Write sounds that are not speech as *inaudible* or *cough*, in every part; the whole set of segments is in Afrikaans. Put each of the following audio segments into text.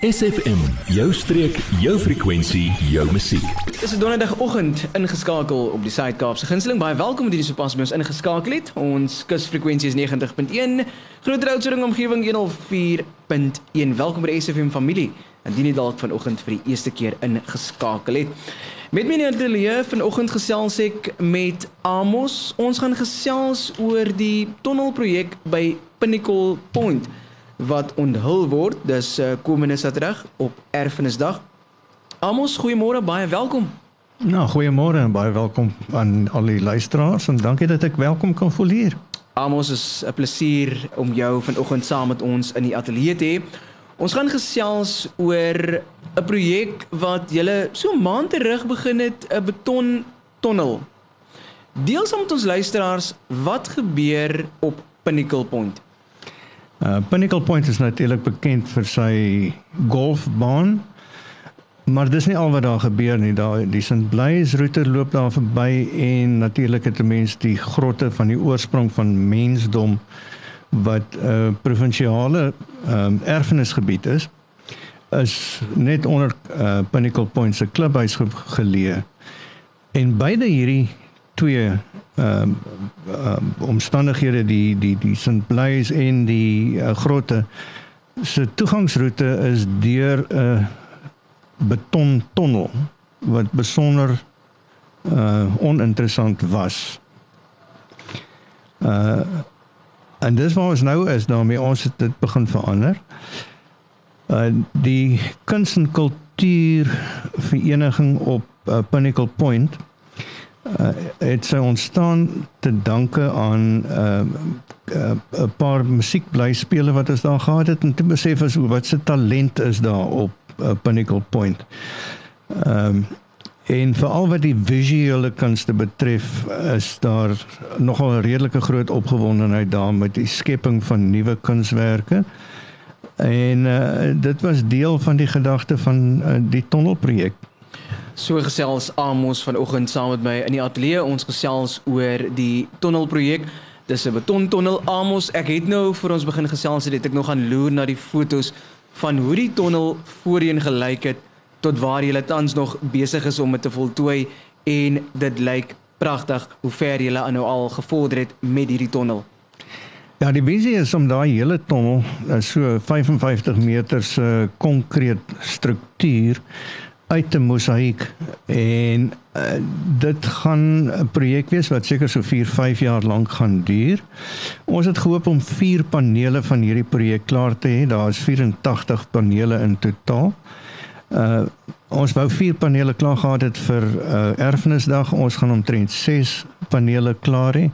SFM, jou streek, jou frekwensie, jou musiek. Dis 'n donderdagoggend ingeskakel op die Suid-Kaapse Gunsteling. Baie welkom dat jy so pas by ons ingeskakel het. Ons kusfrekwensie is 90.1, Groot Oudtshoorn omgewing 104.1. Welkom by die SFM familie. Indien jy dalk vanoggend vir die eerste keer ingeskakel het. Met my in die ateljee vanoggend gesels ek met Amos. Ons gaan gesels oor die tonnelprojek by Pinnacle Point wat onthul word. Dis uh, komende Saterdag op Erfenisdag. Amos, goeiemôre, baie welkom. Nou, goeiemôre en baie welkom aan al die luisteraars en dankie dat ek welkom kan voel hier. Amos, is 'n plesier om jou vanoggend saam met ons in die ateljee te hê. Ons gaan gesels oor 'n projek wat julle so maand terug begin het, 'n beton tonnel. Deel saam met ons luisteraars wat gebeur op Pinnacle Point. Uh Pinnacle Point is natuurlik bekend vir sy golfbaan. Maar dis nie al wat daar gebeur nie. Daar die St. Blaise roete loop daar verby en natuurlik het 'n mens die grotte van die oorsprong van mensdom wat 'n uh, provinsiale um, erfenisgebied is is net onder uh, Pinnacle Point se klubhuis geleë. En beide hierdie twee ehm um, um, omstandighede die die die St. Blaise en die uh, grotte se toegangsroete is deur 'n uh, beton tonnel wat besonder uh oninteressant was. Uh en dis waar ons nou is daarmee ons het dit begin verander. Uh die kuns en kultuur vereniging op uh, Pinnacle Point uh, het sy ontstaan te danke aan 'n uh, uh, uh, paar musiekblyspele wat ons daar gehad het en te besef is wat se talent is daar op uh, Pinnacle Point. Ehm um, en veral wat die visuele kunste betref is daar nogal 'n redelike groot opgewondenheid daar met die skepping van nuwe kunswerke. En uh, dit was deel van die gedagte van uh, die tonnelprojek. So gesels Amos vanoggend saam met my in die ateljee. Ons gesels oor die tonnelprojek. Dis 'n betontonnel Amos. Ek het nou vir ons begin gesels het ek nog gaan loer na die fotos van hoe die tonnel voorheen gelyk het tot waar jy tans nog besig is om dit te voltooi en dit lyk pragtig hoe ver jy nou al gevorder het met hierdie tonnel. Ja, die visie is om daai hele tonnel, so 55 meter se konkrete struktuur uit 'n mosaïek en uh, dit gaan 'n projek wees wat seker so 4, 5 jaar lank gaan duur. Ons het gehoop om 4 panele van hierdie projek klaar te hê. Daar is 84 panele in totaal. Uh ons wou 4 panele klaar gehad het vir uh, erfenisdag. Ons gaan omtrent 6 panele klaar hê.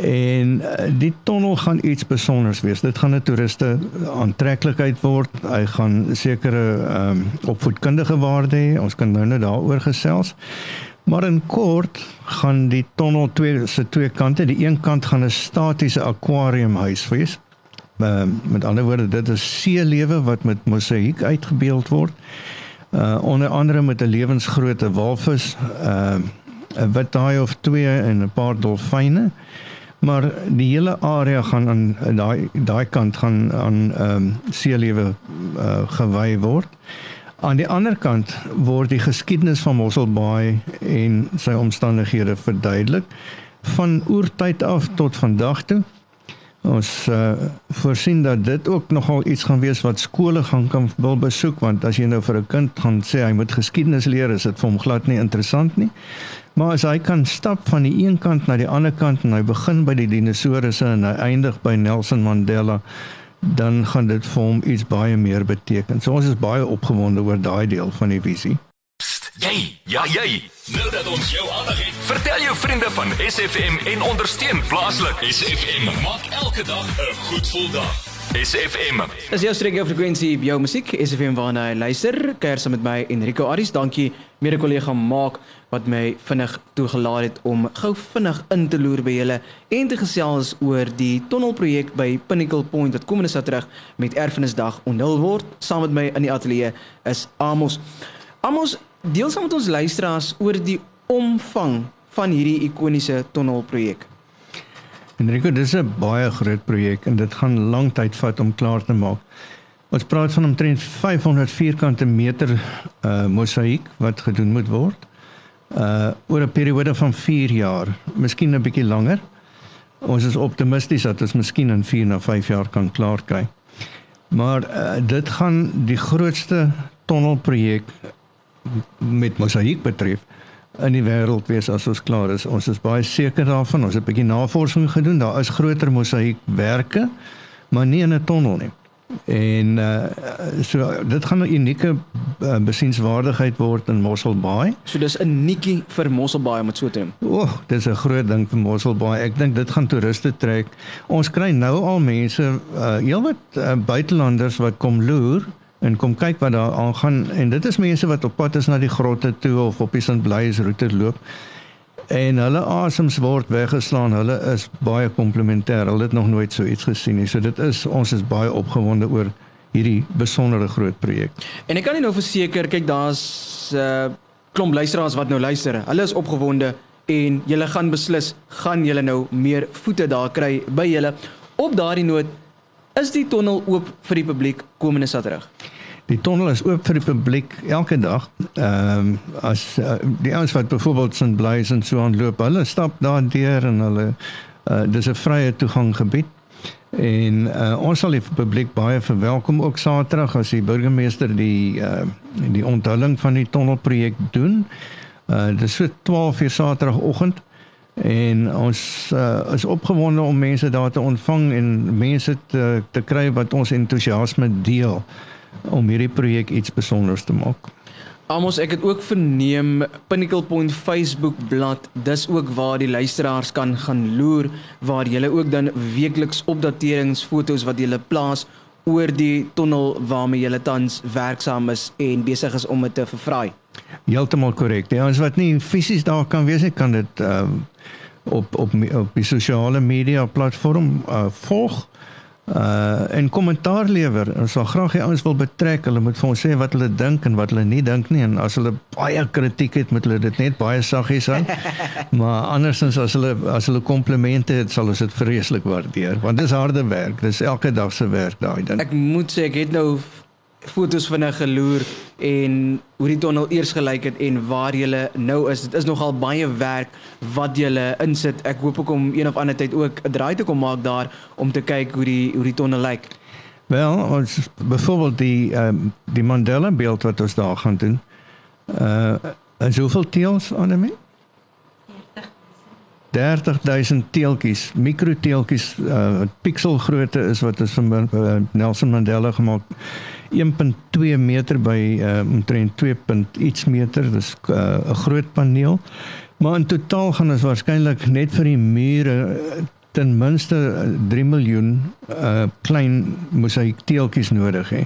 En uh, die tonnel gaan iets spesiaals wees. Dit gaan 'n toeriste aantreklikheid word. Hy gaan sekere ehm um, opvoedkundige waarde hê. Ons kan nou net daaroor gesels. Maar in kort gaan die tonnel twee se twee kante, die een kant gaan 'n statiese akwariumhuis wees. Uh, met ander woorde, dit is seelewe wat met mosaïek uitgebeeld word. Uh onder andere met 'n lewensgrootte walvis, uh 'n wit haai of twee en 'n paar dolfyne maar die hele area gaan aan daai daai kant gaan aan ehm um, seelewe uh, gewy word. Aan die ander kant word die geskiedenis van Mossel Bay en sy omstandighede verduidelik van oertyd af tot vandag toe. Ons uh, voorsien dat dit ook nogal iets gaan wees wat skole gaan kan wil besoek want as jy nou vir 'n kind gaan sê hy moet geskiedenis leer, is dit vir hom glad nie interessant nie. Maar as hy kan stap van die een kant na die ander kant en hy begin by die dinosourusse en hy eindig by Nelson Mandela, dan gaan dit vir hom iets baie meer beteken. So ons is baie opgewonde oor daai deel van die visie. Jy, ja jy. Nou dat ons jou aandag het, vertel jou vriende van SFM en ondersteun plaaslik. SFM maak elke dag 'n goed gevoel dag. SFM. Dis jou streek jou frekwensie, jou musiek, SFM waarna jy luister. Kuier saam met my Enrico Aris. Dankie mede kollega Maak wat my vinnig toegelaat het om gou vinnig in te loer by julle en te gesels oor die tonnelprojek by Pinnacle Point wat komende Saterdag met Erfenisdag onthul word. Saam met my in die ateljee is Amos. Amos, deel saam met ons luisteraars oor die omvang van hierdie ikoniese tonnelprojek. Enrico, dis 'n baie groot projek en dit gaan lank tyd vat om klaar te maak. Ons praat van omtrent 500 vierkante meter uh mosaïek wat gedoen moet word. Uh oor 'n periode van 4 jaar, miskien 'n bietjie langer. Ons is optimisties dat ons miskien in 4 na 5 jaar kan klaar kry. Maar uh, dit gaan die grootste tonnelprojek met mosaïek betref in die wêreld wees as ons klaar is. Ons is baie seker daarvan. Ons het 'n bietjie navorsing gedoen. Daar is groter mosaïekwerke, maar nie in 'n tonnel nie. En uh so dit gaan 'n unieke uh, besienswaardigheid word in Mossel Bay. So dis 'n unietjie vir Mossel Bay om dit so te noem. O, oh, dis 'n groot ding vir Mossel Bay. Ek dink dit gaan toeriste trek. Ons kry nou al mense, uh heelwat uh, buitelanders wat kom loer en kom kyk wat daar aangaan en dit is mense wat op pad is na die grotte toe of op die St. Blaise roete loop en hulle asems word weggeslaan. Hulle is baie komplementêr. Hulle het nog nooit so iets gesien nie. So dit is ons is baie opgewonde oor hierdie besondere groot projek. En ek kan nie nou verseker, kyk daar's 'n uh, klomp luisteraars wat nou luister. Hulle is opgewonde en julle gaan beslis gaan julle nou meer voete daar kry by julle. Op daardie noot is die tonnel oop vir die publiek komende Saterdag. Die tonnel is oop vir die publiek elke dag. Ehm um, as uh, die ouens wat byvoorbeeld St. Blaise en so aanloop, hulle stap daar deur en hulle uh, dis 'n vrye toegang gebied. En uh, ons sal die publiek baie verwelkom ook Saterdag as die burgemeester die uh, die onthulling van die tonnelprojek doen. Uh, dis so 12 uur Saterdagoggend en ons uh, is opgewonde om mense daar te ontvang en mense te te kry wat ons entoesiasme deel om hierdie projek iets spesiaals te maak. Amos, ek het ook verneem Pinnacle Point Facebook bladsy, dis ook waar die luisteraars kan gaan loer waar jy ook dan weekliks opdaterings fotos wat jy plaas oor die tonnel waarmee jy tans werksaam is en besig is om dit te vervraai. Heeltemal korrek. Ja, ons wat nie fisies daar kan wees nie, kan dit uh, op op op die sosiale media platform uh, volg uh en kommentaar lewer. Ons sal graag die ouens wil betrek. Hulle moet vir ons sê wat hulle dink en wat hulle nie dink nie en as hulle baie kritiek het, moet hulle dit net baie saggies hou. *laughs* maar andersins as hulle as hulle komplimente het, sal ons dit vreeslik waardeer want dit is harde werk. Dis elke dag se werk daai ding. Ek moet sê ek het nou fotos van 'n geloer en hoe die tonnel eers gelyk het en waar jy nou is. Dit is nogal baie werk wat jy insit. Ek hoop ook om een of ander tyd ook 'n draai te kom maak daar om te kyk hoe die hoe die tonnel lyk. Wel, ons byvoorbeeld die um, die Mandela beeld wat ons daar gaan doen. Uh en soveel teels aan hom. 30000 teeltjies, mikroteeltjies, uh pikselgrootte is wat is van uh, Nelson Mandela gemaak. 1.2 meter by uh, omtrent 2. iets meter. Dis uh, 'n uh, groot paneel. Maar in totaal gaan ons waarskynlik net vir die mure ten minste 3 uh, miljoen uh, klein mosaïek teeltjies nodig hê.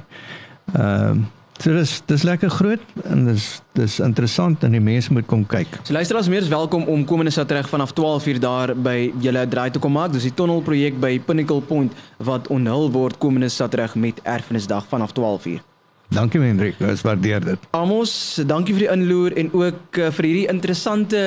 Ehm uh, So dis dis lekker groot en dis dis interessant en die mense moet kom kyk. So luisteraars meer is welkom om komende Saterdag vanaf 12:00 daar by julle draai te kom maak. Dis die tonnelprojek by Pinnacle Point wat onthul word komende Saterdag met Erfenisdag vanaf 12:00. Dankie Hendrik, ek waardeer dit. Amos, dankie vir die inloer en ook uh, vir hierdie interessante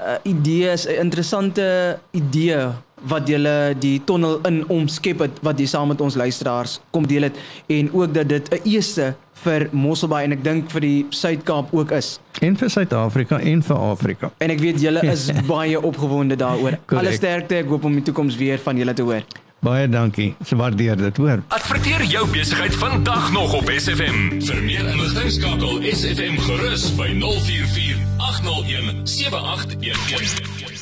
uh, idees, 'n interessante idee wat julle die tonnel in omskep het wat jy saam met ons luisteraars kom deel het en ook dat dit 'n eerste vir Mosselbaai en ek dink vir die Suid-Kaap ook is. En vir Suid-Afrika en vir Afrika. En ek weet julle is *laughs* baie opgewonde daaroor. Alle sterkte, ek hoop om die toekoms weer van julle te hoor. Baie dankie. Se waardeer dit, hoor. Adverteer jou besigheid vandag nog op SFM. Vir meer inligting skakel SFM gerus by 044 801 7811.